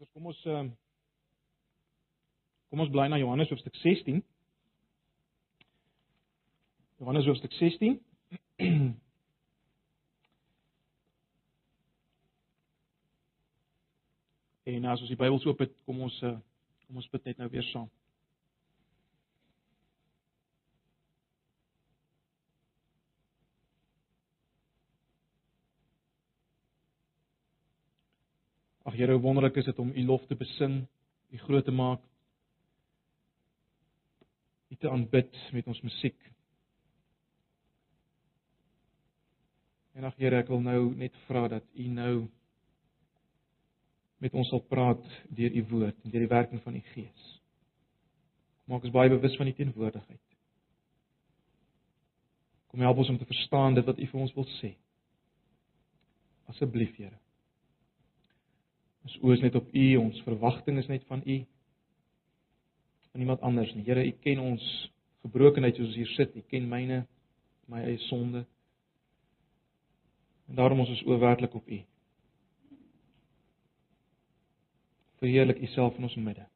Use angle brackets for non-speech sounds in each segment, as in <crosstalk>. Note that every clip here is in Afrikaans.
Gelukkig kom ons kom ons bly na Johannes hoofstuk 16. Johannes hoofstuk 16. En as ons die Bybel oop het, kom ons kom ons bid net nou weer saam. Ag Here, hoe wonderlik is dit om U lof te besing, U groot te maak. U te aanbid met ons musiek. En ag Here, ek wil nou net vra dat U nou met ons sal praat deur U woord en deur die werking van U Gees. Maak ons baie bewus van U teenwoordigheid. Kom help ons om te verstaan dit wat U vir ons wil sê. Asseblief, Here. Ons oë is net op U, ons verwagting is net van U. Van niemand anders nie. Here, U ken ons gebrokenheid soos ons hier sit. U ken myne, my eie sonde. En daarom ons is oë werklik op U. Verheerlik U self in ons midde.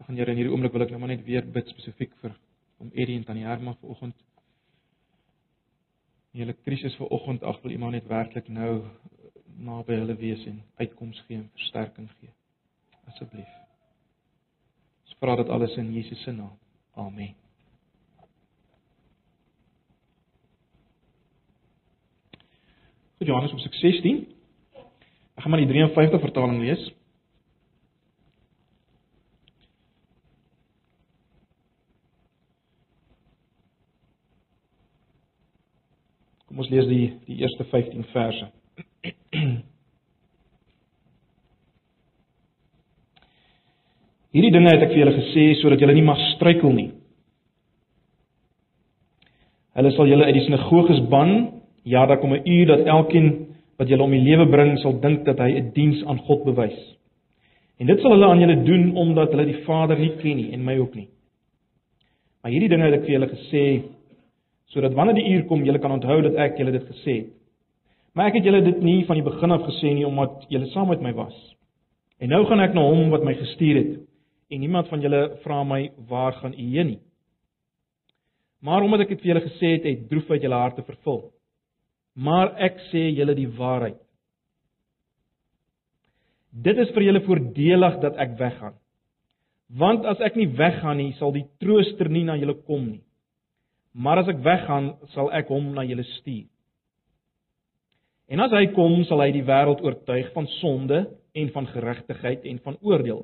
Ag Here, in hierdie oomblik wil ek nou maar net weer bid spesifiek vir om Eddie en Tannie Herma vanoggend. Die hele krisis vanoggend, ag wil iemand net werklik nou naby hulle wees en uitkoms gee en versterking gee. Asseblief. Ons vra dit alles in Jesus se naam. Amen. Goed Johannes op 16. Ek gaan maar die 53 vertaling lees. Kom ons lees die die eerste 15 verse. Hierdie dinge het ek vir julle gesê sodat julle nie mag struikel nie. Hulle sal julle uit die sinagoges ban. Ja, daar kom 'n uur dat elkeen wat julle om die lewe bring sal dink dat hy 'n diens aan God bewys. En dit sal hulle aan julle doen omdat hulle die Vader nie ken nie en my ook nie. Maar hierdie dinge het ek vir julle gesê sodat wanneer die uur kom, julle kan onthou dat ek julle dit gesê het. Maar ek het julle dit nie van die begin af gesê nie omdat julle saam met my was. En nou gaan ek na hom wat my gestuur het en niemand van julle vra my waar gaan u heen nie. Maar omdat ek dit vir julle gesê het, het droefheid julle harte vervul. Maar ek sê julle die waarheid. Dit is vir julle voordelig dat ek weggaan. Want as ek nie weggaan nie, sal die trooster nie na julle kom nie. Maar as ek weggaan, sal ek hom na julle stuur. En as hy kom, sal hy die wêreld oortuig van sonde en van geregtigheid en van oordeel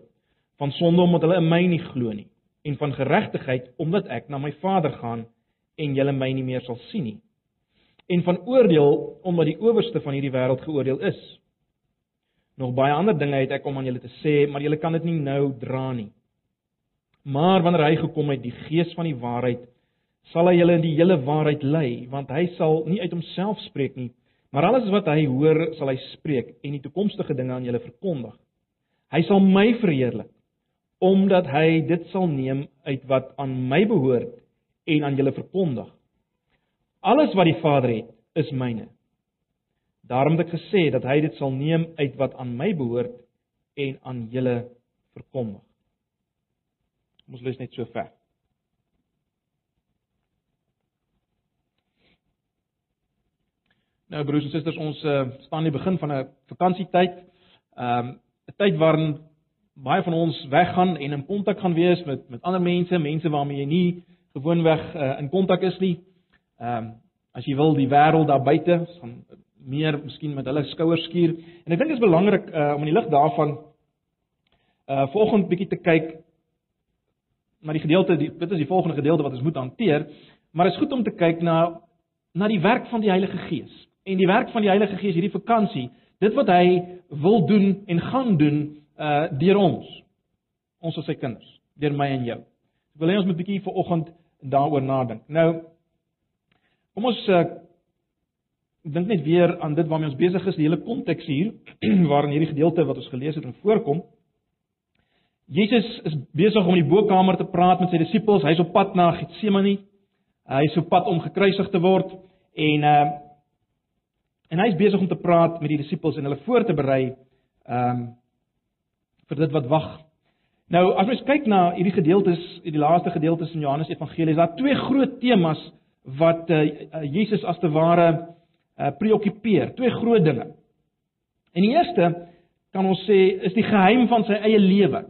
van sonde omdat hulle in my nie glo nie en van geregtigheid omdat ek na my Vader gaan en julle my nie meer sal sien nie. En van oordeel omdat die owerste van hierdie wêreld geoordeel is. Nog baie ander dinge het ek om aan julle te sê maar julle kan dit nie nou dra nie. Maar wanneer hy gekom het die gees van die waarheid sal hy julle in die hele waarheid lei want hy sal nie uit homself spreek nie maar alles wat hy hoor sal hy spreek en die toekomstige dinge aan julle verkondig. Hy sal my verheerlik omdat hy dit sal neem uit wat aan my behoort en aan julle verkondig. Alles wat die Vader het, is myne. Daarom het ek gesê dat hy dit sal neem uit wat aan my behoort en aan julle verkondig. Ons lees net so ver. Nou broers en susters, ons uh, staan aan die begin van 'n vakansietyd. Ehm um, 'n tyd waarin baie van ons weggaan en in kontak gaan wees met met ander mense, mense waarmee jy nie gewoonweg uh, in kontak is nie. Ehm um, as jy wil die wêreld daar buite, gaan meer miskien met hulle skouers skuur. En ek dink dit is belangrik uh, om in die lig daarvan uh volgende bietjie te kyk na die gedeelte, die, dit is die volgende gedeelte wat ons moet hanteer, maar dit is goed om te kyk na na die werk van die Heilige Gees. En die werk van die Heilige Gees hierdie vakansie, dit wat hy wil doen en gaan doen uh deur ons. Ons as sy kinders, deur my en jou. Ek wil hê ons moet 'n bietjie vanoggend daaroor nadink. Nou kom ons uh dink net weer aan dit waarmee ons besig is, die hele konteks hier <clears throat> waarin hierdie gedeelte wat ons gelees het en voorkom. Jesus is besig om in die bokkamer te praat met sy disippels. Hy's op pad na Getsemane. Hy's op pad om gekruisig te word en uh en hy's besig om te praat met die disippels en hulle voor te berei Ehm um, vir dit wat wag. Nou as ons kyk na hierdie gedeeltes, hierdie laaste gedeeltes in Johannes Evangelie, is daar twee groot temas wat uh, Jesus as te ware uh, preokkupeer. Twee groot dinge. En die eerste kan ons sê is die geheim van sy eie lewe.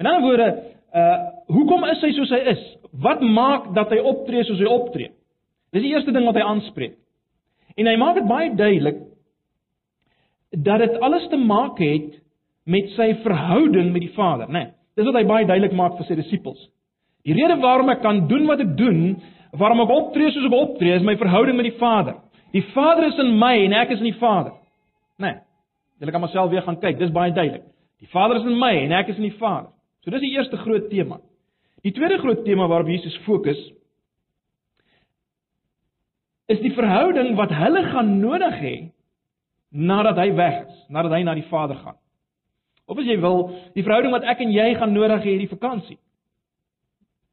In ander woorde, uh hoekom is hy soos hy is? Wat maak dat hy optree soos hy optree? Dis die eerste ding wat hy aanspreek. En hy maak dit baie duidelik dat dit alles te maak het met sy verhouding met die Vader, né? Nee, dis wat hy baie duidelik maak vir sy disippels. Die rede waarom ek kan doen wat ek doen, waarom ek optree soos ek optree, is my verhouding met die Vader. Die Vader is in my en ek is in die Vader. Né? Nee, Julle kan myself weer gaan kyk, dis baie duidelik. Die Vader is in my en ek is in die Vader. So dis die eerste groot tema. Die tweede groot tema waarop Jesus fokus is die verhouding wat hulle gaan nodig hê nadat hy weg is, nadat hy na die Vader gaan. Of as jy wil, die verhouding wat ek en jy gaan nodig hê hierdie vakansie.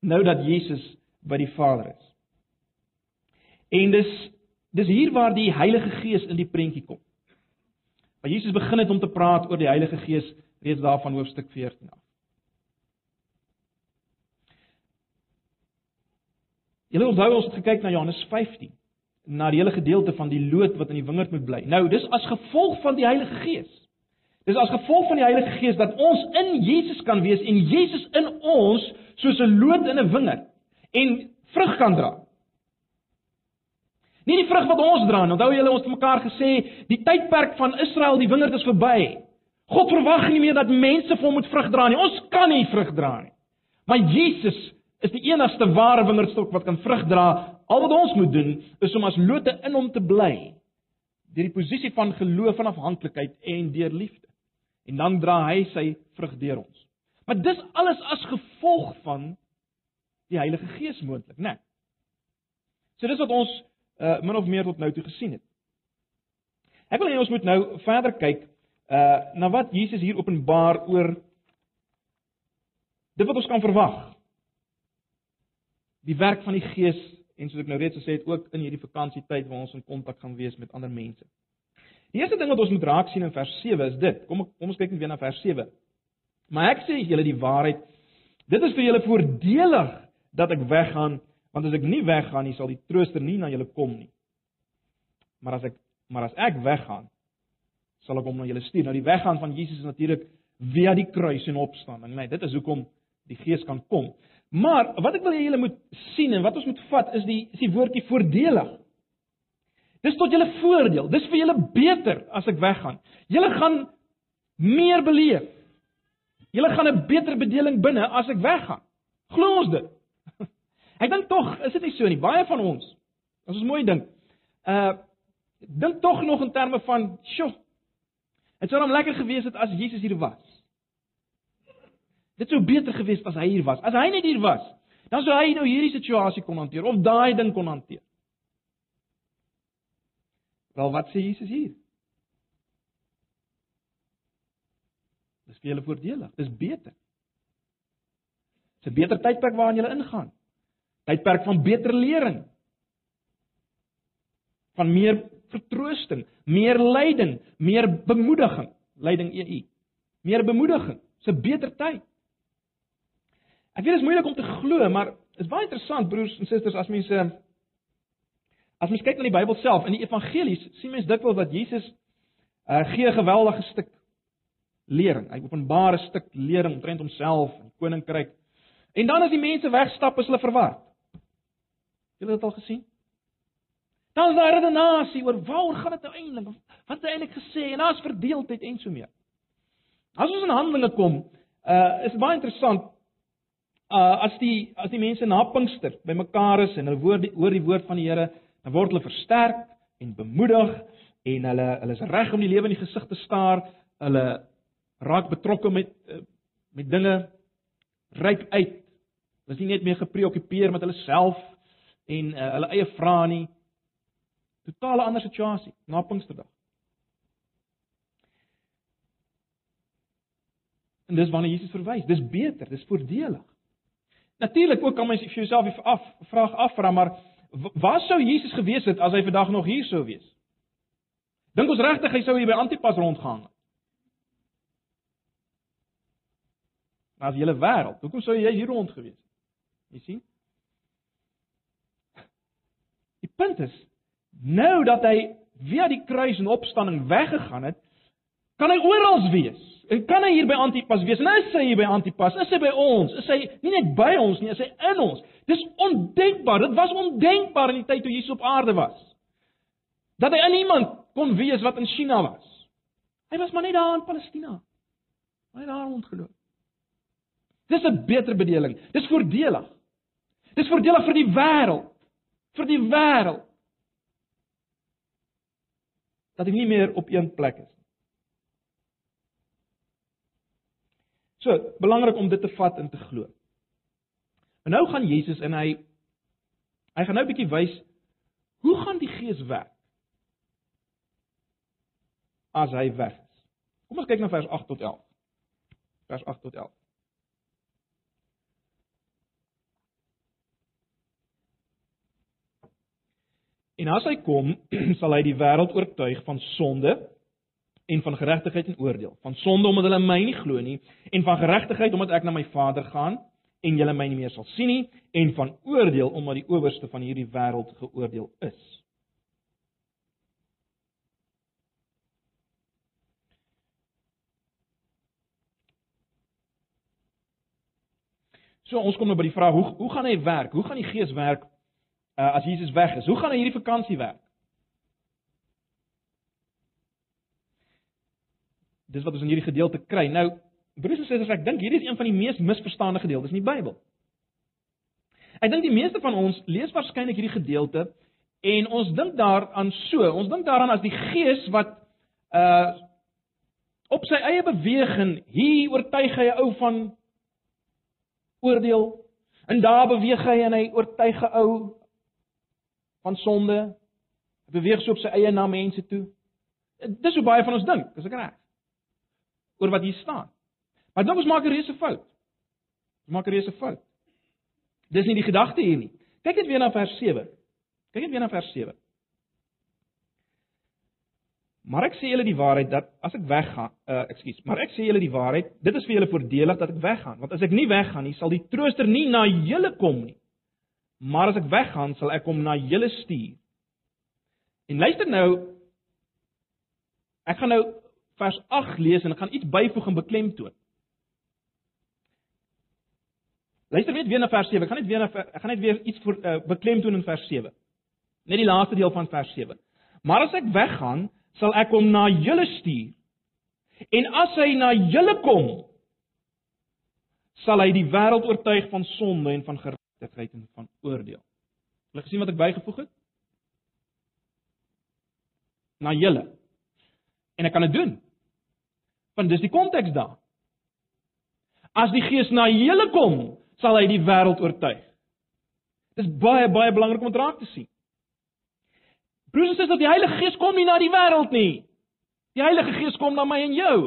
Nou dat Jesus by die Vader is. En dis dis hier waar die Heilige Gees in die prentjie kom. Maar Jesus begin het om te praat oor die Heilige Gees reeds daar van hoofstuk 14 af. Julle onthou ons het gekyk na Johannes 15 na die hele gedeelte van die loot wat in die wingerd moet bly. Nou, dis as gevolg van die Heilige Gees. Dis as gevolg van die Heilige Gees dat ons in Jesus kan wees en Jesus in ons soos 'n loot in 'n wingerd en vrug kan dra. Nie die vrug wat ons dra nie. Onthou julle ons het mekaar gesê die tydperk van Israel, die wingerd is verby. God verwag nie meer dat mense vir hom moet vrug dra nie. Ons kan nie vrug dra nie. Maar Jesus is die enigste ware wingerdstok wat kan vrug dra Al wat ons moet doen is om as lote in hom te bly deur die posisie van geloof en afhanklikheid en deur liefde. En dan dra hy sy vrug deur ons. Maar dis alles as gevolg van die Heilige Gees moontlik, né? Nee. So dis wat ons uh min of meer tot nou toe gesien het. Ek wil hê ons moet nou verder kyk uh na wat Jesus hier openbaar oor dit wat ons kan verwag. Die werk van die Gees en soos ek nou reeds gesê het ook in hierdie vakansietyd waar ons in kontak gaan wees met ander mense. Die eerste ding wat ons moet raak sien in vers 7 is dit. Kom kom ons kyk net weer na vers 7. Maar ek sê julle die waarheid. Dit is vir julle voordelig dat ek weggaan, want as ek nie weggaan nie, sal die Trooster nie na julle kom nie. Maar as ek maar as ek weggaan, sal ek hom na julle stuur. Nou die weggaan van Jesus is natuurlik via die kruis en opstanding, nee, dit is hoekom die Gees kan kom. Maar wat ek wil hê julle moet sien en wat ons moet vat is die is die woordjie voordelig. Dis tot julle voordeel. Dis vir julle beter as ek weggaan. Julle gaan meer beleef. Julle gaan 'n beter bedeling binne as ek weggaan. Glo ons dit? <laughs> Ek dink tog, is dit nie so nie? Baie van ons, as ons mooi dink, uh dink tog nog in terme van, "Sjoe. Dit sou hom lekker gewees het as Jesus hier was." Dit sou beter gewees het as hy hier was. As hy net hier was, dan sou hy nou hierdie situasie kon hanteer of daai ding kon hanteer. Wel wat sê Jesus hier? Dis vir julle voordelig. Dis beter. Dis 'n beter tydperk waarin jy ingaan. Tydperk van beter lering. Van meer vertroosting, meer lyding, meer bemoediging, lyding EU. Meer bemoediging. Dis 'n beter tyd. Ek weet dit is moeilik om te glo, maar dit is baie interessant broers en susters as mense as mens kyk na die Bybel self in die evangelies, sien mens dikwels dat Jesus uh, gee 'n geweldige stuk lering. Hy openbaar 'n stuk lering omtrent homself en koninkryk. En dan as die mense wegstap, is hulle verward. Julle het dit al gesien? Dan is daar redenasie oor waaroor gaan dit nou eintlik? Wat het hy eintlik gesê? En daar's verdeeldheid en so meer. As ons in Handelinge kom, uh is baie interessant uh as die as die mense na Pinkster bymekaar is en hulle hoor die hoor die woord van die Here, dan word hulle versterk en bemoedig en hulle hulle is reg om die lewe in die gesig te staar. Hulle raak betrokke met uh, met dinge ryk uit. Hulle is nie net meer gepreokkupeer met hulle self en uh, hulle eie vrae nie. Totale ander situasie na Pinksterdag. En dis wanneer Jesus verwys, dis beter, dis voordelig. Natuurlik ook kan mens vir jouself die af, vraag afvra, maar Waar sou Jesus gewees het as hy vandag nog hier sou wees? Dink ons regtig hy sou hier by Antipas rondgehang het? Na die hele wêreld. Hoekom sou jy hier rond gewees het? Jy sien? Die punt is nou dat hy via die kruis en opstanding weggegaan het, kan hy oral wees. En kan hy hier by Antipas wees? En is hy hier by Antipas? Is hy by ons? Is hy nie net by ons nie, is hy in ons? Dis ondenkbaar. Dit was ondenkbaar in die tyd toe Jesus op aarde was. Dat hy in iemand kon wees wat in China was. Hy was maar net daar in Palestina. Hy het daar ontgeloop. Dis 'n beter bedeling. Dis voordelig. Dis voordelig vir die wêreld. Vir die wêreld. Dat hy nie meer op een plek is. So, belangrik om dit te vat en te glo. En nou gaan Jesus en hy hy gaan nou 'n bietjie wys hoe gaan die Gees werk as hy weg is. Kom ons kyk na vers 8 tot 11. Vers 8 tot 11. En as hy kom, <clears throat> sal hy die wêreld oortuig van sonde en van geregtigheid en oordeel. Van sonde omdat hulle my nie glo nie en van geregtigheid omdat ek na my Vader gaan en julle my nie meer sal sien nie en van oordeel omdat die owerste van hierdie wêreld geoordeel is. So ons kom nou by die vraag hoe hoe gaan hy werk? Hoe gaan die Gees werk uh, as Jesus weg is? Hoe gaan hy hierdie vakansie werk? Dis wat ons in hierdie gedeelte kry. Nou, broers en susters, ek dink hierdie is een van die mees misverstande gedeeltes in die Bybel. Ek dink die meeste van ons lees waarskynlik hierdie gedeelte en ons dink daaraan so, ons dink daaraan as die Gees wat uh op sy eie beweging hier oortuig hy 'n ou van oordeel en daar beweeg hy en hy oortuig 'n ou van sonde. Hy beweeg so op sy eie na mense toe. Dis hoe baie van ons dink, is ek reg? Oor wat hier staan. Maar dink ons maak 'n reuse fout. Ons maak 'n reuse fout. Dis nie die gedagte hier nie. Kyk net weer na vers 7. Kyk net weer na vers 7. Maar ek sê julle die waarheid dat as ek weggaan, uh ekskuus, maar ek sê julle die waarheid, dit is vir julle voordelig dat ek weggaan, want as ek nie weggaan nie, sal die trooster nie na julle kom nie. Maar as ek weggaan, sal ek hom na julle stuur. En luister nou ek gaan nou vers 8 lees en ek gaan iets byvoeg en beklemtoon. Luister net weer na vers 7. Ek gaan net weer na ek gaan net weer iets voor uh, beklemtoon in vers 7. Net die laaste deel van vers 7. Maar as ek weggaan, sal ek hom na julle stuur. En as hy na julle kom, sal hy die wêreld oortuig van sonde en van geregtigheid en van oordeel. Hulle gesien wat ek bygevoeg het? Na julle. En ek kan dit doen. Want dis die konteks daar. As die Gees na julle kom, sal hy die wêreld oortuig. Dis baie baie belangrik om dit raak te sien. Broers en susters, dat die Heilige Gees kom nie na die wêreld nie. Die Heilige Gees kom na my en jou.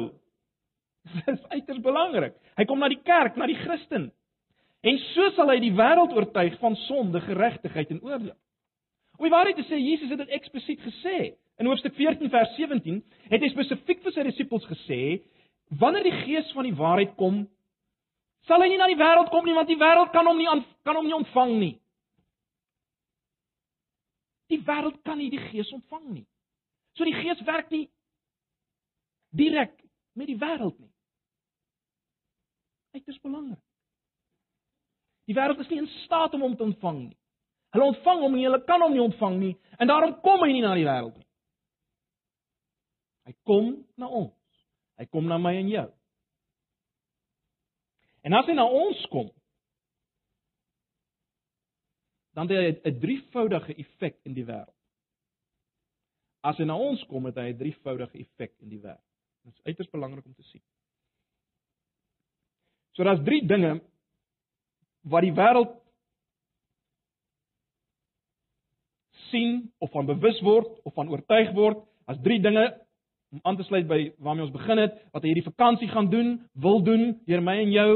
<laughs> Dit is uiters belangrik. Hy kom na die kerk, na die Christen. En so sal hy die wêreld oortuig van sonde, geregtigheid en oordeel. Om die waarheid te sê, Jesus het dit eksplisiet gesê. In hoofstuk 14 vers 17 het hy spesifiek vir sy disippels gesê: "Wanneer die Gees van die waarheid kom, sal hy nie na die wêreld kom nie, want die wêreld kan hom nie kan hom nie ontvang nie." Die wêreld kan nie die Gees ontvang nie. So die Gees werk nie direk met die wêreld nie. Dit is belangrik. Die wêreld is nie in staat om hom te ontvang nie. Hulle ontvang hom nie, hulle kan hom nie ontvang nie en daarom kom hy nie na die wêreld nie. Hy kom na ons. Hy kom na my en jou. En as hy na ons kom, dan het hy 'n drievoudige effek in die wêreld. As hy na ons kom, het hy 'n drievoudige effek in die wêreld. Dit is uiters belangrik om te sien. So daar's drie dinge wat die wêreld sien of van bewus word of van oortuig word. As drie dinge om aan te sluit by waarmee ons begin het, wat hy hierdie vakansie gaan doen, wil doen deur my en jou.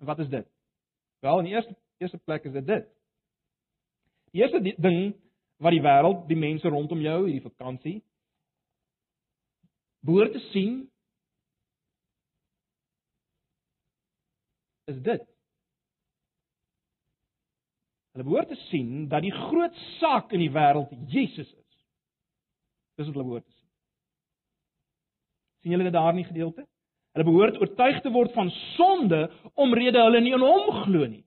En wat is dit? Wel, in die eerste eerste plek is dit dit. Die eerste ding wat die wêreld, die mense rondom jou hierdie vakansie behoort te sien is dit. Hulle behoort te sien dat die groot saak in die wêreld Jesus is. Dis wat hulle behoort te sien. julle dit daar in die gedeelte? Hulle behoort oortuig te word van sonde omrede hulle nie in hom glo nie.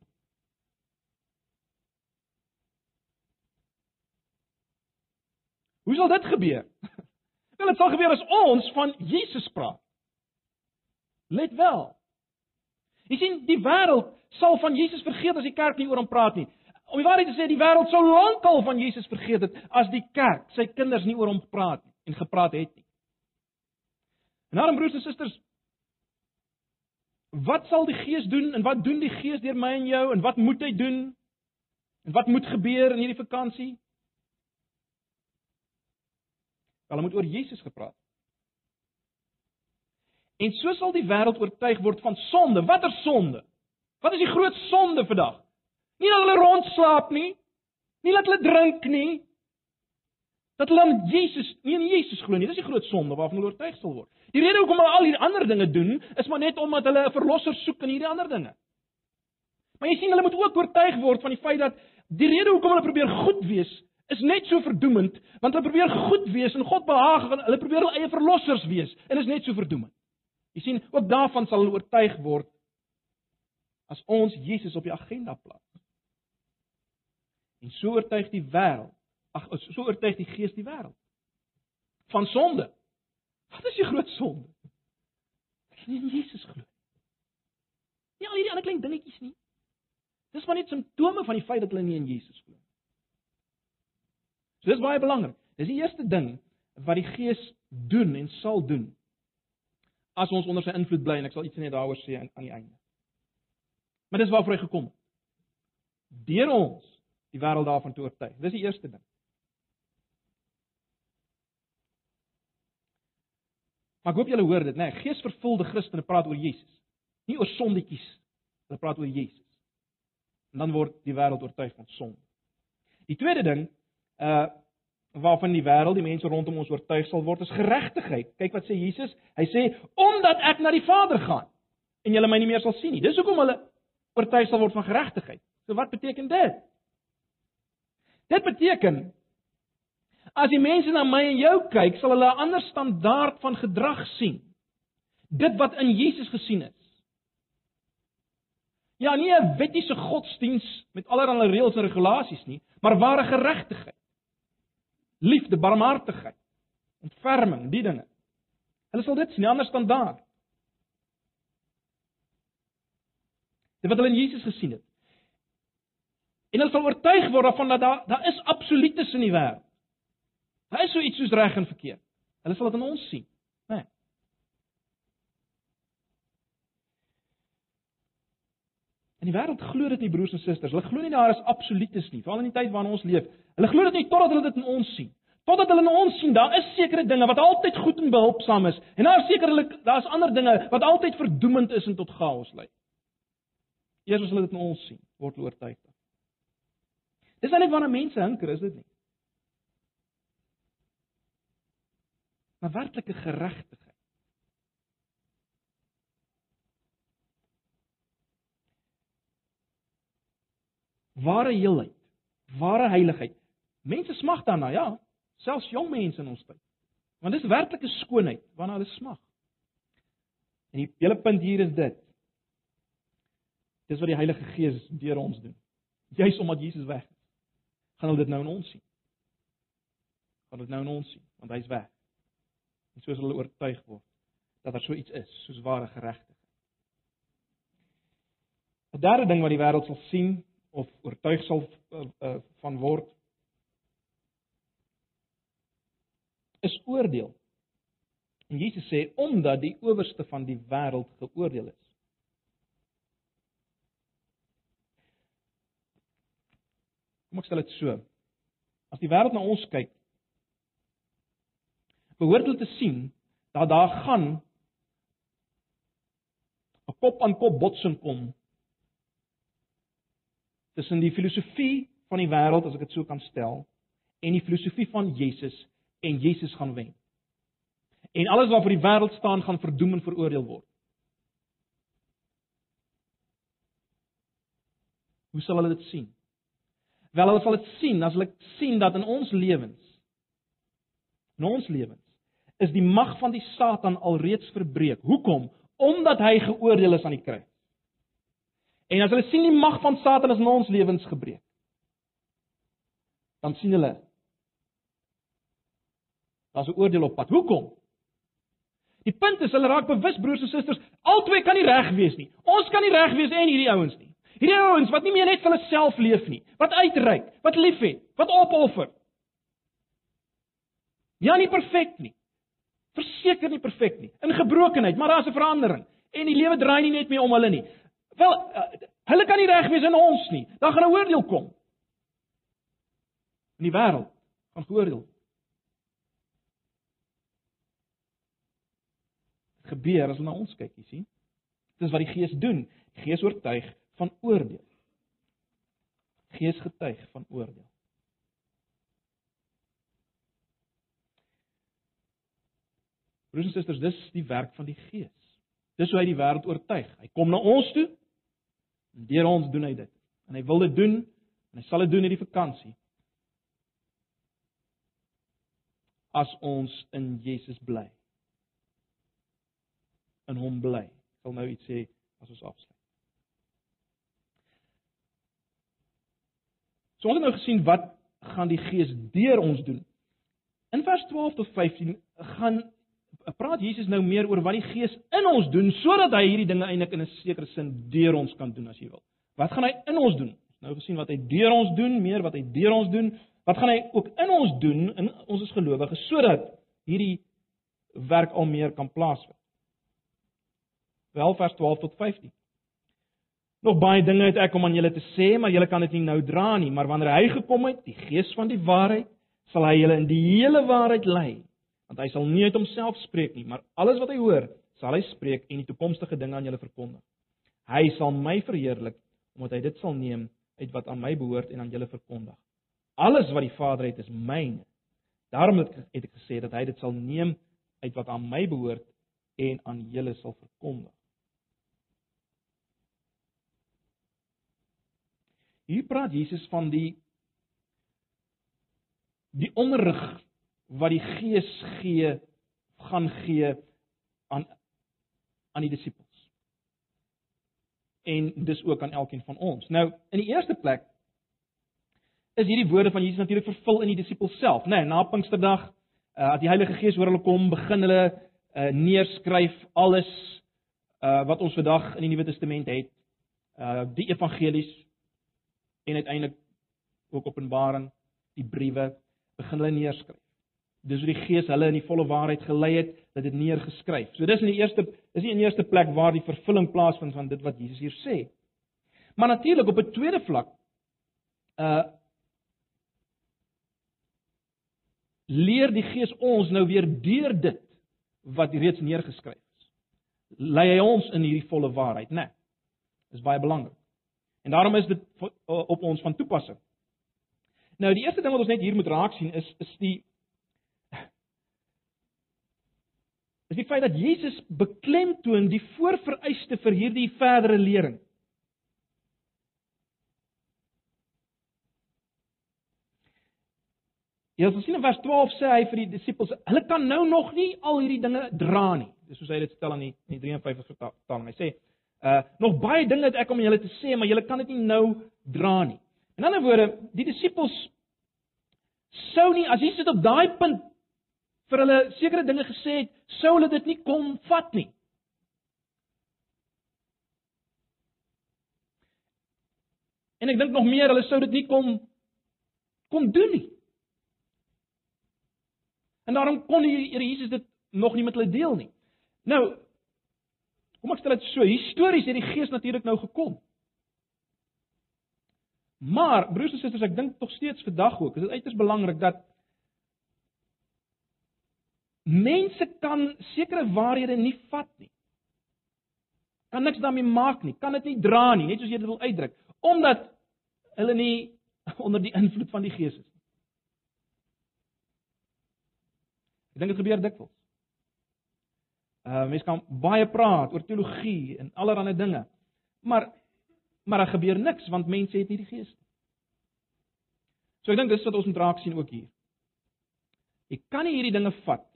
Hoe sal dit gebeur? <laughs> Wel, dit sal gebeur as ons van Jesus praat. Let wel. Jy sien, die wêreld sal van Jesus vergeet as die kerk nie oor hom praat nie. Om die waarheid te sê, die wêreld sou lankal van Jesus vergeet het as die kerk sy kinders nie oor hom praat nie en gepraat het nie. En daarom broers en susters, wat sal die Gees doen en wat doen die Gees deur my en jou en wat moet hy doen? En wat moet gebeur in hierdie vakansie? Hulle moet oor Jesus gepraat. En so sal die wêreld oortuig word van sonde. Watter sonde? Wat is die groot sonde vandag? Nie dat hulle rondslaap nie. Nie dat hulle drink nie. Dat hulle aan Jesus, nie in Jesus glo nie. Dis die groot sonde waarvan hulle oortuig sal word. Die rede hoekom hulle al hierdie ander dinge doen, is maar net omdat hulle 'n verlosser soek in hierdie ander dinge. Maar jy sien hulle moet ook oortuig word van die feit dat die rede hoekom hulle probeer goed wees is net so verdoemend, want hulle probeer goed wees en God behaag, hulle probeer hulle eie verlossers wees en is net so verdoemend. Jy sien, ook daarvan sal hulle oortuig word as ons Jesus op die agenda plaas. En so oortuig die wêreld, ag so oortuig die Gees die wêreld van sonde. Wat is die groot sonde? Ek nie in Jesus glo nie. Nie al hierdie ander klein dingetjies nie. Dis maar net simptome van die feit dat hulle nie in Jesus glo nie. So dis baie belangrik. Dis die eerste ding wat die Gees doen en sal doen as ons onder sy invloed bly en ek sal iets net daaroor sê aan, aan die einde. Maar dis waarvoor hy gekom het. Deur ons die wêreld daarvan te oortuig. Dis die eerste ding. Maar ek hoop julle hoor dit, né? Nee, Geesvervulde Christene praat oor Jesus. Nie oor sondetjies. Hulle praat oor Jesus. En dan word die wêreld oortuig van sonde. Die tweede ding, uh waarvan die wêreld, die mense rondom ons oortuig sal word, is geregtigheid. Kyk wat sê Jesus? Hy sê omdat ek na die Vader gaan en julle my nie meer sal sien nie. Dis hoekom hulle oortuig sal word van geregtigheid. So wat beteken dit? Dit beteken As die mense na my en jou kyk, sal hulle 'n ander standaard van gedrag sien. Dit wat in Jesus gesien is. Ja, nie 'n wettiese godsdiens met allerlei reëls en regulasies nie, maar ware geregtigheid. Liefde, barmhartigheid, ontferming, die dinge. Hulle sal dit sien, 'n ander standaard. Dit wat hulle in Jesus gesien het. En hulle sal oortuig word daarvan dat daar daar is absolutes in die wêreld. Daar is so iets soos reg en verkeerd. Hulle sal dit in ons sien, né? Nee. En die wêreld glo dit nie broers en susters. Hulle glo nie daar is absolutes nie, veral in die tyd waarin ons leef. Hulle glo dit nie totdat hulle dit in ons sien. Totdat hulle in ons sien, daar is sekere dinge wat altyd goed en behulpsaam is en daar is sekerlik daar's ander dinge wat altyd verdoemend is en tot chaos lei. Eers as hulle dit in ons sien, word hulle oortuig. Dis net wanneer mense hinker, is dit nie? Maar werklike geregtigheid. Ware heelheid, ware heiligheid. Mense smag daarna, ja, selfs jong mense in ons tyd. Want dis werklike skoonheid waarna hulle smag. En die hele punt hier is dit. Dis wat die Heilige Gees deur ons doen. Juis omdat Jesus weg is, gaan hulle dit nou in ons sien. Gaan dit nou in ons sien, want hy's weg en soos hulle oortuig word dat daar so iets is soos ware geregtigheid. 'n Derde ding wat die wêreld sal sien of oortuig sal uh, uh, van word is oordeel. En Jesus sê omdat die owerste van die wêreld geoordeel is. Kom ek stel dit so. As die wêreld na ons kyk, behoort hulle te sien dat daar gaan 'n kop aan kop botsing kom tussen die filosofie van die wêreld as ek dit so kan stel en die filosofie van Jesus en Jesus gaan wen. En alles wat vir die wêreld staan gaan verdoem en veroordeel word. Hoe sal hulle dit sien? Wel, hulle sal dit sien as hulle sien dat in ons lewens in ons lewens is die mag van die Satan alreeds verbreek. Hoekom? Omdat hy geoordeel is aan die kruis. En as hulle sien die mag van Satan is in ons lewens gebreek, dan sien hulle daar's 'n oordeel op pad. Hoekom? Die punt is hulle raak bewus broers en susters, albei kan nie reg wees nie. Ons kan nie reg wees en hierdie ouens nie. Hierdie ouens wat nie meer net vir hulle self leef nie, wat uitreik, wat liefhet, wat opoffer. Ja nie perfek nie. Verseker nie perfek nie. In gebrokenheid, maar daar's 'n verandering en die lewe draai nie net meer om hulle nie. Wel, uh, hulle kan nie reg wees in ons nie. Dan gaan 'n oordeel kom. In die wêreld gaan geoordeel. gebeur as hulle na ons kyk, jy sien. Dis wat die Gees doen. Die Gees oortuig van oordeel. Gees getuig van oordeel. Broers en susters, dis die werk van die Gees. Dis hoe hy die wêreld oortuig. Hy kom na ons toe en deur ons doen hy dit. En hy wil dit doen en hy sal dit doen hierdie vakansie. As ons in Jesus bly. In hom bly. Ek sal nou iets sê as ons afsluit. So ons het nou gesien wat gaan die Gees deur ons doen. In vers 12 tot 15 gaan praat Jesus nou meer oor wat die Gees in ons doen sodat hy hierdie dinge eintlik in 'n sekere sin deur ons kan doen as jy wil. Wat gaan hy in ons doen? Nou gesien wat hy deur ons doen, meer wat hy deur ons doen. Wat gaan hy ook in ons doen in ons as gelowiges sodat hierdie werk al meer kan plaasvind? Wel vers 12 tot 15. Nog baie dinge het ek om aan julle te sê, maar julle kan dit nie nou dra nie, maar wanneer hy gekom het, die Gees van die waarheid, sal hy julle in die hele waarheid lei want hy sal nie uit homself spreek nie, maar alles wat hy hoor, sal hy spreek en die toekomstige dinge aan julle verkondig. Hy sal my verheerlik omdat hy dit sal neem uit wat aan my behoort en aan julle verkondig. Alles wat die Vader het is myne. Daarom het ek gesê dat hy dit sal neem uit wat aan my behoort en aan julle sal verkondig. Hier praat Jesus van die die onderrig wat die Gees gee gaan gee aan aan die disippels. En dis ook aan elkeen van ons. Nou, in die eerste plek is hierdie woorde van Jesus natuurlik vervul in die disippels self, né? Nee, na Pinksterdag, uh, as die Heilige Gees oor hulle kom, begin hulle uh, neerskryf alles uh, wat ons vandag in die Nuwe Testament het. Uh die evangelies en uiteindelik ook Openbaring, die briewe, begin hulle neerskryf dis hoe die Gees hulle in die volle waarheid gelei het, dat dit neergeskryf. So dis in die eerste dis nie in die eerste plek waar die vervulling plaasvind van dit wat Jesus hier sê. Maar natuurlik op 'n tweede vlak uh leer die Gees ons nou weer deur dit wat reeds neergeskryf is. Lei hy ons in hierdie volle waarheid, né? Nee, dis baie belangrik. En daarom is dit op ons van toepassing. Nou die eerste ding wat ons net hier moet raak sien is is die is die feit dat Jesus beklemtoon die voorvereiste vir hierdie verdere lering. Ja, ons sien in vers 12 sê hy vir die disippels, hulle kan nou nog nie al hierdie dinge dra nie. Dis soos hy dit stel in die, in die 53 vertaling. Hy sê, uh nog baie dinge het ek om julle te sê, maar julle kan dit nie nou dra nie. In ander woorde, die disippels sou nie as Jesus op daai punt vir hulle sekere dinge gesê het, sou hulle dit nie kon vat nie. En ek dink nog meer, hulle sou dit nie kon kon doen nie. En daarom kon die Here Jesus dit nog nie met hulle deel nie. Nou kom ek stel dit so, histories het die Gees natuurlik nou gekom. Maar broers en susters, ek dink tog steeds vandag ook, is dit uiters belangrik dat mense kan sekere waarhede nie vat nie. Kan niks daarmee maak nie, kan dit nie dra nie, net soos jy dit wil uitdruk, omdat hulle nie <laughs> onder die invloed van die Gees is nie. Ek dink dit gebeur dikwels. Uh mense kan baie praat oor teologie en allerlei dinge. Maar maar daar gebeur niks want mense het nie die Gees nie. So ek dink dis wat ons moet raak sien ook hier. Jy kan nie hierdie dinge vat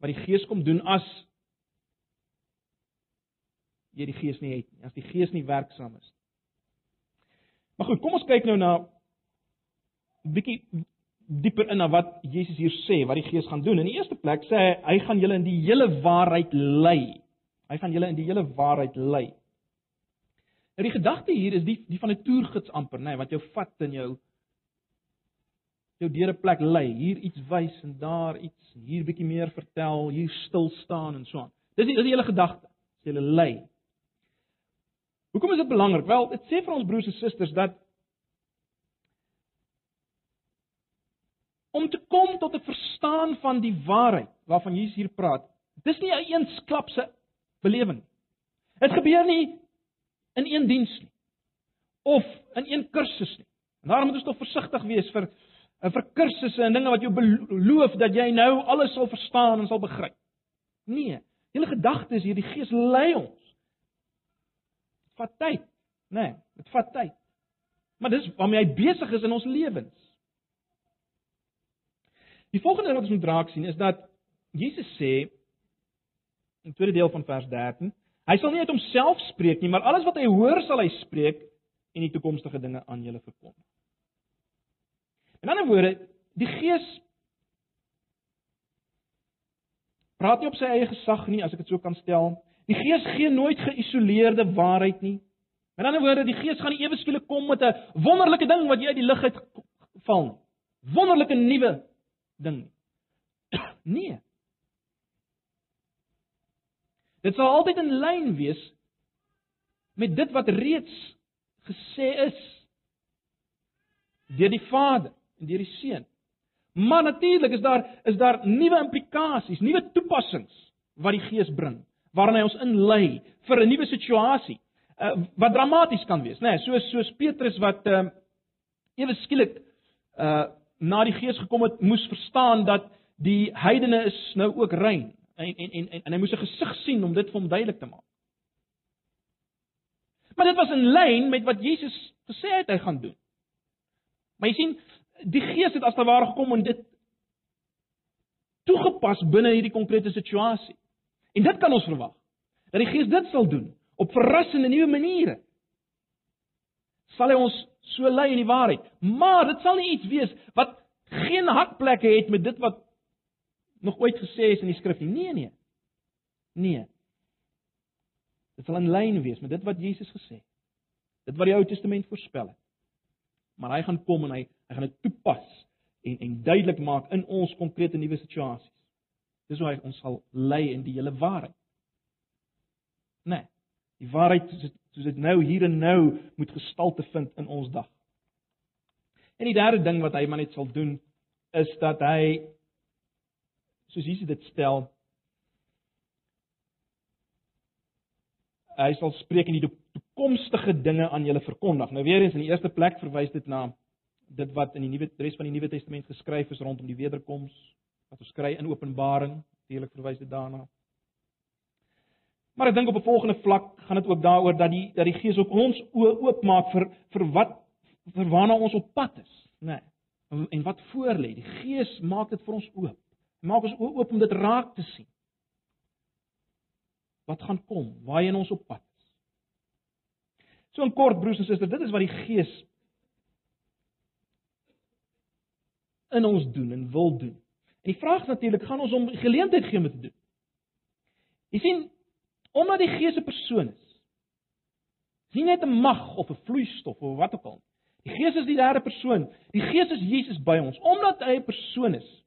wat die Gees kom doen as jy die Gees nie het nie, as die Gees nie werksaam is nie. Maar goed, kom ons kyk nou na 'n bietjie dieper in na wat Jesus hier sê, wat die Gees gaan doen. In die eerste plek sê hy hy gaan julle in die hele waarheid lei. Hy gaan julle in die hele waarheid lei. Nou die gedagte hier is die die van 'n toergids amper, nê, nee, wat jou vat in jou jou deur 'n plek lei, hier iets wys en daar iets, hier bietjie meer vertel, hier stil staan en so aan. Dis die, dis die hele gedagte. Jy lê lei. Hoekom is dit belangrik? Wel, dit sê vir ons broers en susters dat om te kom tot 'n verstaan van die waarheid waarvan Jesus hier praat. Dis nie 'n eensklapse belewing. Dit gebeur nie in een diens nie of in een kursus nie. En daarom moet ons tog versigtig wees vir vir kursusse en dinge wat jou beloof dat jy nou alles sal verstaan en sal begryp. Nee, hele gedagte is hier die Gees lei ons. Dit vat tyd, nê? Nee, dit vat tyd. Maar dis waarmee hy besig is in ons lewens. Die volgende ding wat ons moet raak sien is dat Jesus sê in die tweede deel van vers 13, hy sal nie uit homself spreek nie, maar alles wat hy hoor sal hy spreek en die toekomstige dinge aan julle verkondig. In ander woorde, die Gees praat nie op sy eie gesag nie, as ek dit so kan stel. Die Gees gee nooit geïsoleerde waarheid nie. In ander woorde, die Gees gaan nie ewe skielik kom met 'n wonderlike ding wat jy uit die lug uit val nie. Wonderlike nuwe ding. <clears throat> Nee. Dit sal altyd in lyn wees met dit wat reeds gesê is deur die Vader en deur die Seun. Maar natuurlik is daar is daar nuwe implikasies, nuwe toepassings wat die Gees bring, waarna hy ons inlei vir 'n nuwe situasie uh, wat dramaties kan wees, né? Nee, soos soos Petrus wat uh, ewe skielik uh na die Gees gekom het, moes verstaan dat die heidene is nou ook rein en en en en, en hy moes 'n gesig sien om dit vir hom duidelik te maak. Maar dit was in lyn met wat Jesus gesê het hy gaan doen. Maar jy sien, die Gees het as te ware gekom en dit toegepas binne hierdie konkrete situasie. En dit kan ons verwag. Dat die Gees dit sal doen op verrassende nuwe maniere. Sal hy ons so lei in die waarheid. Maar dit sal nie iets wees wat geen hakplekke het met dit wat nog ooit gesê is in die skrif nie. Nee nee. Nee. Dit sal in lyn wees met dit wat Jesus gesê het. Dit wat die Ou Testament voorspel het. Maar hy gaan kom en hy hy gaan dit toepas en en duidelik maak in ons konkrete nuwe situasies. Dis hoe hy ons sal lei in die hele waarheid. Nee. Die waarheid soos dit nou hier en nou moet gestalte vind in ons dag. En die derde ding wat hy maar net sal doen is dat hy soos Jesus dit stel hy sal spreek in die toekomstige dinge aan julle verkondig. Nou weer eens in die eerste plek verwys dit na dit wat in die nuwe res van die Nuwe Testament geskryf is rondom die wederkoms wat ons kry in Openbaring, natuurlik verwys dit daarna. Maar ek dink op 'n volgende vlak gaan dit ook daaroor dat die dat die Gees ook ons oë oopmaak vir vir wat vir waarna ons op pad is, né? Nee, en wat voor lê. Die Gees maak dit vir ons oop. Maak ons oë oop om dit raak te sien. Wat gaan kom? Waarheen ons op pad. So in kort broers en susters, dit is wat die Gees in ons doen en wil doen. En die vraag natuurlik, gaan ons hom geleentheid gee om dit te doen? Jy sien, Omdat die Gees 'n persoon is. Nie net 'n mag of 'n vloeistof of wat ook al. Die Gees is die derde persoon. Die Gees is Jesus by ons omdat hy 'n persoon is.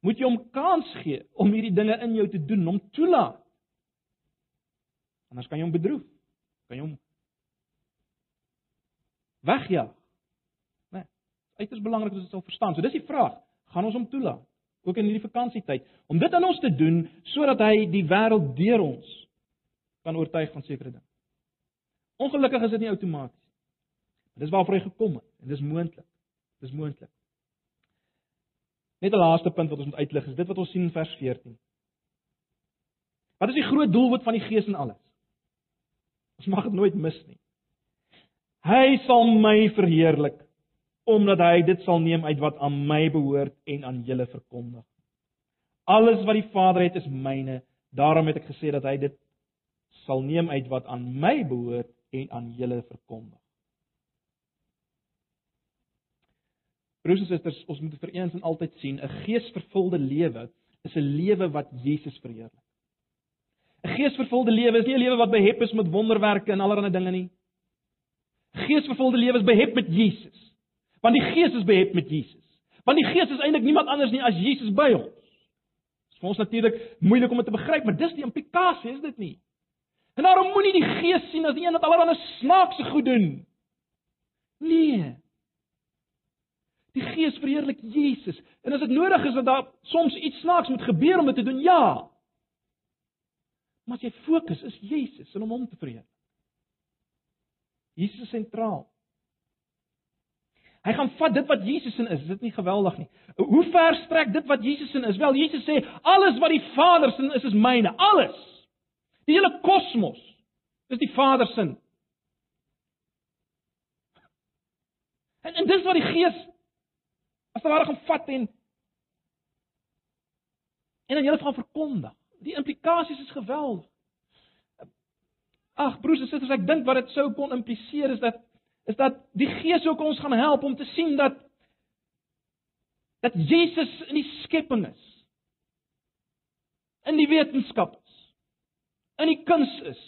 Moet jy hom kans gee om hierdie dinge in jou te doen, hom toelaat. Anders kan jy hom bedroef. Kan jy hom wegjaag. Nee. Uiters belangrik is dit sal verstaan. So dis die vraag, gaan ons hom toelaat? ook in hierdie vakansietyd om dit aan ons te doen sodat hy die wêreld deur ons kan oortuig van sekere dinge. Ongelukkig is dit nie outomaties. Dis waarvoor hy gekom het en dis moontlik. Dis moontlik. Net 'n laaste punt wat ons moet uitlig is dit wat ons sien in vers 14. Wat is die groot doelwit van die Gees en alles? Ons mag dit nooit mis nie. Hy sal my verheerlik omdat hy dit sal neem uit wat aan my behoort en aan julle verkondig. Alles wat die Vader het is myne. Daarom het ek gesê dat hy dit sal neem uit wat aan my behoort en aan julle verkondig. Broers en susters, ons moet vir eens en altyd sien, 'n geesvervulde lewe is 'n lewe wat Jesus verheerlik. 'n Geesvervulde lewe is nie 'n lewe wat behep is met wonderwerke en allerlei dinge nie. Geesvervulde lewe is behep met Jesus. Want die Gees is behep met Jesus. Want die Gees is eintlik niemand anders nie as Jesus by ons. Dit is vir ons natuurlik moeilik om dit te begryp, maar dis die implikasie, is dit nie? En daarom moenie die Gees sien as die een wat allerlei snaakse goed doen. Nee. Die Gees verheerlik Jesus. En as dit nodig is dat daar soms iets snaaks moet gebeur om dit te doen, ja. Maar as jy fokus is Jesus en om hom te verheerlik. Jesus sentraal. Hy gaan vat dit wat Jesus in is. Is dit nie geweldig nie? Hoe ver strek dit wat Jesus in is? Wel, Jesus sê alles wat die Vader se is is myne. Alles. Die hele kosmos is die Vader se. En en dis wat die Gees as ware gaan vat en en dan jy gaan verkondig. Die implikasies is geweldig. Ag broers en susters, ek dink wat dit sou kon impliseer is dat is dat die Gees ook ons gaan help om te sien dat dat Jesus in die skepping is. In die wetenskap is. In die kuns is.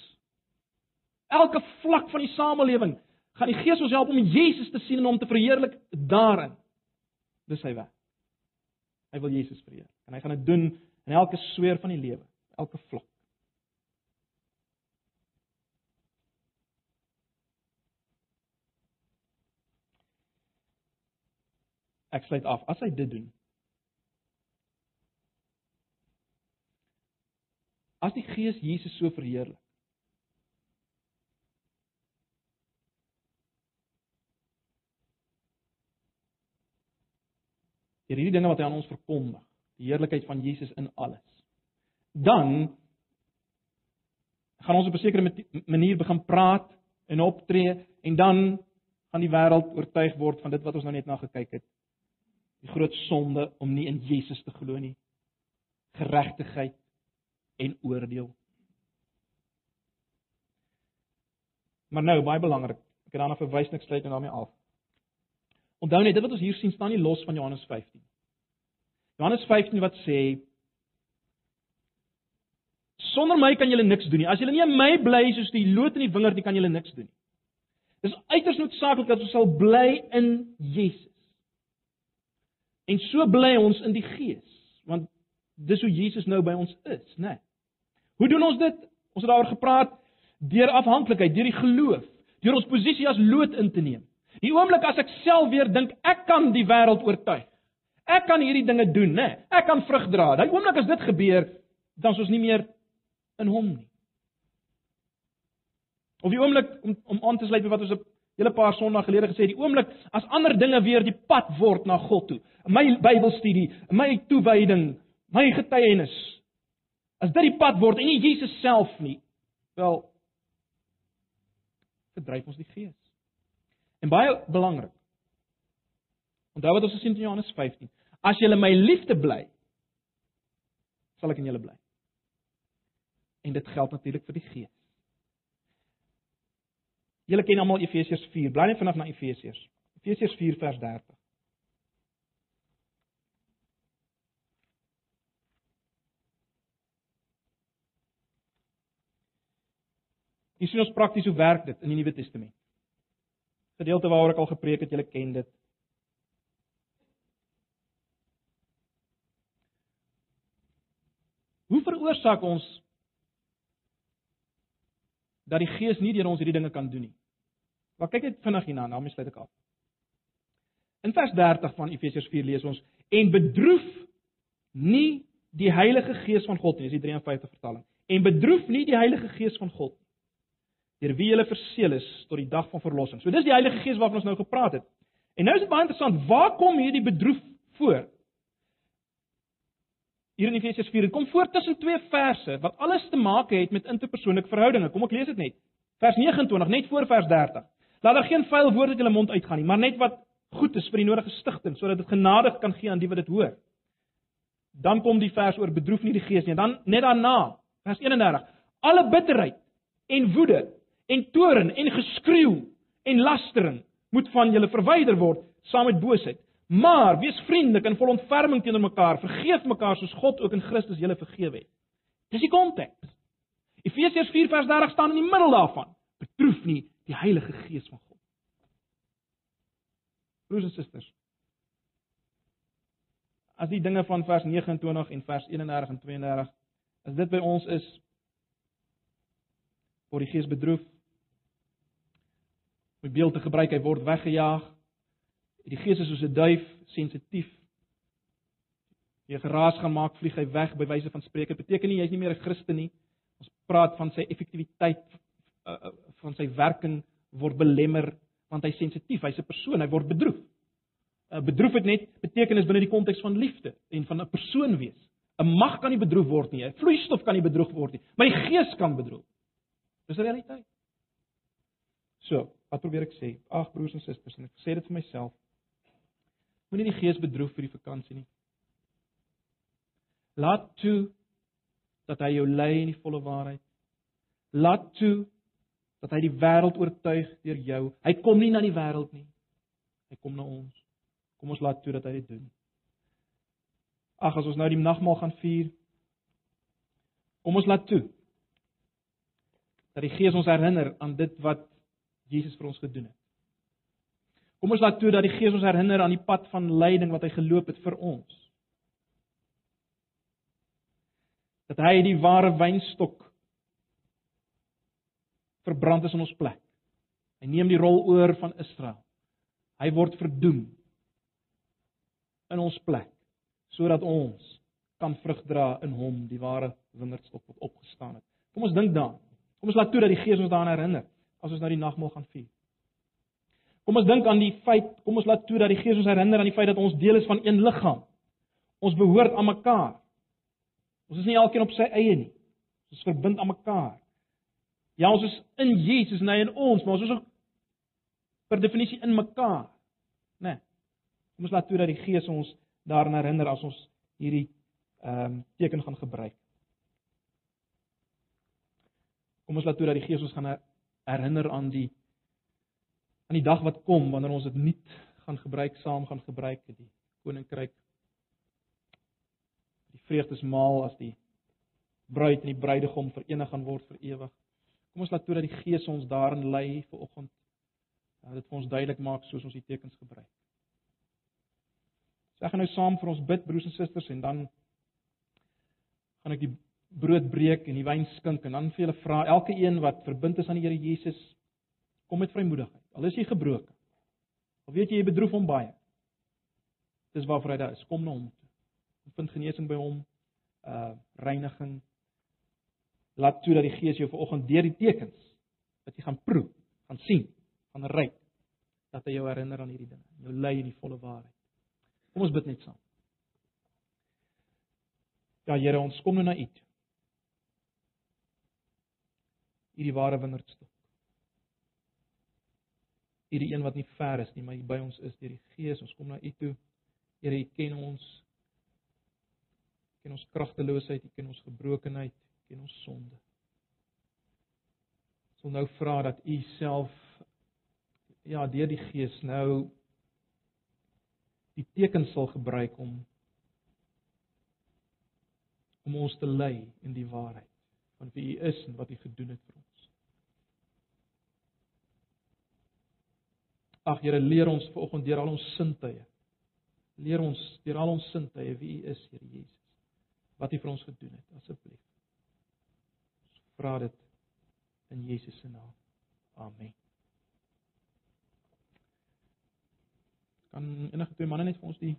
Elke vlak van die samelewing gaan die Gees ons help om Jesus te sien en hom te verheerlik daarin. Dis sy werk. Hy wil Jesus verheerlik en hy gaan dit doen in elke sweer van die lewe, elke vlak. Ek sluit af. As hy dit doen, As die Gees Jesus so verheerlik. Deur hierdie dinge wat hy aan ons verkondig, die heerlikheid van Jesus in alles. Dan gaan ons op 'n sekere manier begin praat en optree en dan gaan die wêreld oortuig word van dit wat ons nou net na gekyk het. Die groot sonde om nie in Jesus te glo nie. Geregtigheid en oordeel. Maar nou baie belangrik, ek het daarna verwys net sluit en daarmee af. Onthou net dit wat ons hier sien staan nie los van Johannes 15. Johannes 15 wat sê Sonder my kan julle niks doen nie. As julle nie in my bly soos die loot in die wingerd nie, kan julle niks doen nie. Dis uiters noodsaaklik dat ons sal bly in Jesus. En so bly ons in die Gees, want dis hoe Jesus nou by ons is, né? Nee. Hoe doen ons dit? Ons het daaroor gepraat deur afhanklikheid, deur die geloof, deur ons posisie as lood in te neem. Die oomblik as ek self weer dink ek kan die wêreld oortuig. Ek kan hierdie dinge doen, né? Ek kan vrug dra. Daai oomblik as dit gebeur, dan is ons nie meer in hom nie. Of die oomblik om om aan te sluit met wat ons 'n hele paar sondae gelede gesê het, die oomblik as ander dinge weer die pad word na God toe. My Bybelstudie, my toewyding, my getuienis. As dit die pad word en nie Jesus self nie, wel verdryf ons die Gees. En baie belangrik. Onthou wat ons gesien het in Johannes 15. As julle my liefde bly, sal ek in julle bly. En dit geld natuurlik vir die Gees. Julle ken almal Efesiërs 4. Bly net vanaf na Efesiërs. Efesiërs 4 vers 30. Hier sien ons prakties hoe werk dit in die Nuwe Testament. Gedeelte waaroor ek al gepreek het, julle ken dit. Hoe veroorsaak ons dat die Gees nie deur ons hierdie dinge kan doen nie. Maar kyk net vinnig hierna, dan sluit ek af. In vers 30 van Efesiërs 4 lees ons: "En bedroef nie die Heilige Gees van God nie." Dis die 53 vertaling. "En bedroef nie die Heilige Gees van God deur wie jy verseël is tot die dag van verlossing." So dis die Heilige Gees waarvan ons nou gepraat het. En nou is dit baie interessant, waar kom hierdie bedroef voor? Hier in Efesiërs 4 kom voor tussen twee verse wat alles te maak het met interpersoonlike verhoudinge. Kom ek lees dit net. Vers 29 net voor vers 30. Laat daar geen vuil woord uit julle mond uitgaan nie, maar net wat goed is vir die nodige stigting sodat dit genadig kan gee aan die wat dit hoor. Dan kom die vers oor bedroef nie die gees nie. Dan net daarna, vers 31. Alle bitterheid en woede en toorn en geskreeu en lastering moet van julle verwyder word saam met boosheid. Maar wees vriendelik en vol ontferming teenoor mekaar. Vergeef mekaar soos God ook in Christus julle vergewe het. Dis die konteks. Efesiërs 4 vers 30 staan in die middel daarvan. Betroef nie die Heilige Gees van God. Broers en susters. As die dinge van vers 29 en vers 31 en 32 as dit by ons is word die Gees bedroef. Om die beeld te gebruik, hy word weggejaag. Die Gees is soos 'n duif, sensitief. Jy geraas gaan maak, vlieg hy weg by wyse van spreek. Dit beteken nie jy's nie meer 'n Christen nie. Ons praat van sy effektiwiteit uh, van sy werking word belemmer want hy's sensitief, hy's 'n persoon, hy word bedroef. Uh, bedroef het net betekenis binne die konteks van liefde en van 'n persoon wees. 'n Mag kan nie bedroef word nie. 'n Vloeistof kan nie bedroef word nie, maar die gees kan bedroef. Dis 'n realiteit. So, wat probeer ek sê? Ag broers en susters, en ek sê dit vir myself. Moenie die gees bedroef vir die vakansie nie. Laat toe dat hy jou lei in die volle waarheid. Laat toe dat hy die wêreld oortuig deur jou. Hy kom nie na die wêreld nie. Hy kom na ons. Kom ons laat toe dat hy dit doen. Ag as ons nou die nagmaal gaan vier. Kom ons laat toe dat die Gees ons herinner aan dit wat Jesus vir ons gedoen het. Kom ons laat toe dat die Gees ons herinner aan die pad van lyding wat hy geloop het vir ons. Dat hy die ware wynstok verbrand is in ons plek. Hy neem die rol oor van Israel. Hy word verdoem in ons plek sodat ons kan vrug dra in hom, die ware wingerdstok wat opgestaan het. Kom ons dink daaraan. Kom ons laat toe dat die Gees ons daaraan herinner as ons nou die nagmaal gaan vier. Kom ons dink aan die feit, kom ons laat toe dat die Gees ons herinner aan die feit dat ons deel is van een liggaam. Ons behoort aan mekaar. Ons is nie elkeen op sy eie nie. Ons is verbind aan mekaar. Ja, ons is in Jesus, nie in ons, maar ons is ook per definisie in mekaar. Né? Nee. Kom ons laat toe dat die Gees ons daaraan herinner as ons hierdie ehm um, teken gaan gebruik. Kom ons laat toe dat die Gees ons gaan herinner aan die aan die dag wat kom wanneer ons dit nie gaan gebruik saam gaan gebruik die koninkryk die vreugdesmaal as die bruid en die bruidegom verenig gaan word vir ewig. Kom ons laat toe dat die Gees ons daarin lei vir oggend. Dat dit vir ons duidelik maak soos ons die tekens gebruik. So ek gaan nou saam vir ons bid broers en susters en dan gaan ek die brood breek en die wyn skink en dan vir julle vra elke een wat verbind is aan die Here Jesus kom met vrymoedigheid. Al is jy gebroken. Al weet jy jy bedroef hom baie. Dis waarvoor hy daar is. Kom na hom toe. Vind genesing by hom. Uh reiniging laat toe dat die Gees jou vanoggend deur die tekens wat jy gaan proe, gaan sien, gaan ryk dat hy jou herinner aan hierdie dinge, jou lei in die volle waarheid. Kom ons bid net saam. Ja Here, ons kom nou na U. U die ware wingerdstok. U die een wat nie ver is nie, maar hier by ons is deur die Gees. Ons kom na U toe. Here, U ken ons. U ken ons kragteloosheid, U ken ons gebrokenheid en ons sonde. Ons wil nou vra dat U self ja, deur die Gees nou die tekens sal gebruik om om ons te lei in die waarheid van wie U is en wat U gedoen het vir ons. Ag Here, leer ons vanoggend deur al ons sintuie. Leer ons deur al ons sintuie wie U is, Here Jesus. Wat U vir ons gedoen het, asseblief vra dit in Jesus se naam. Amen. Kan enige twee manne net vir ons die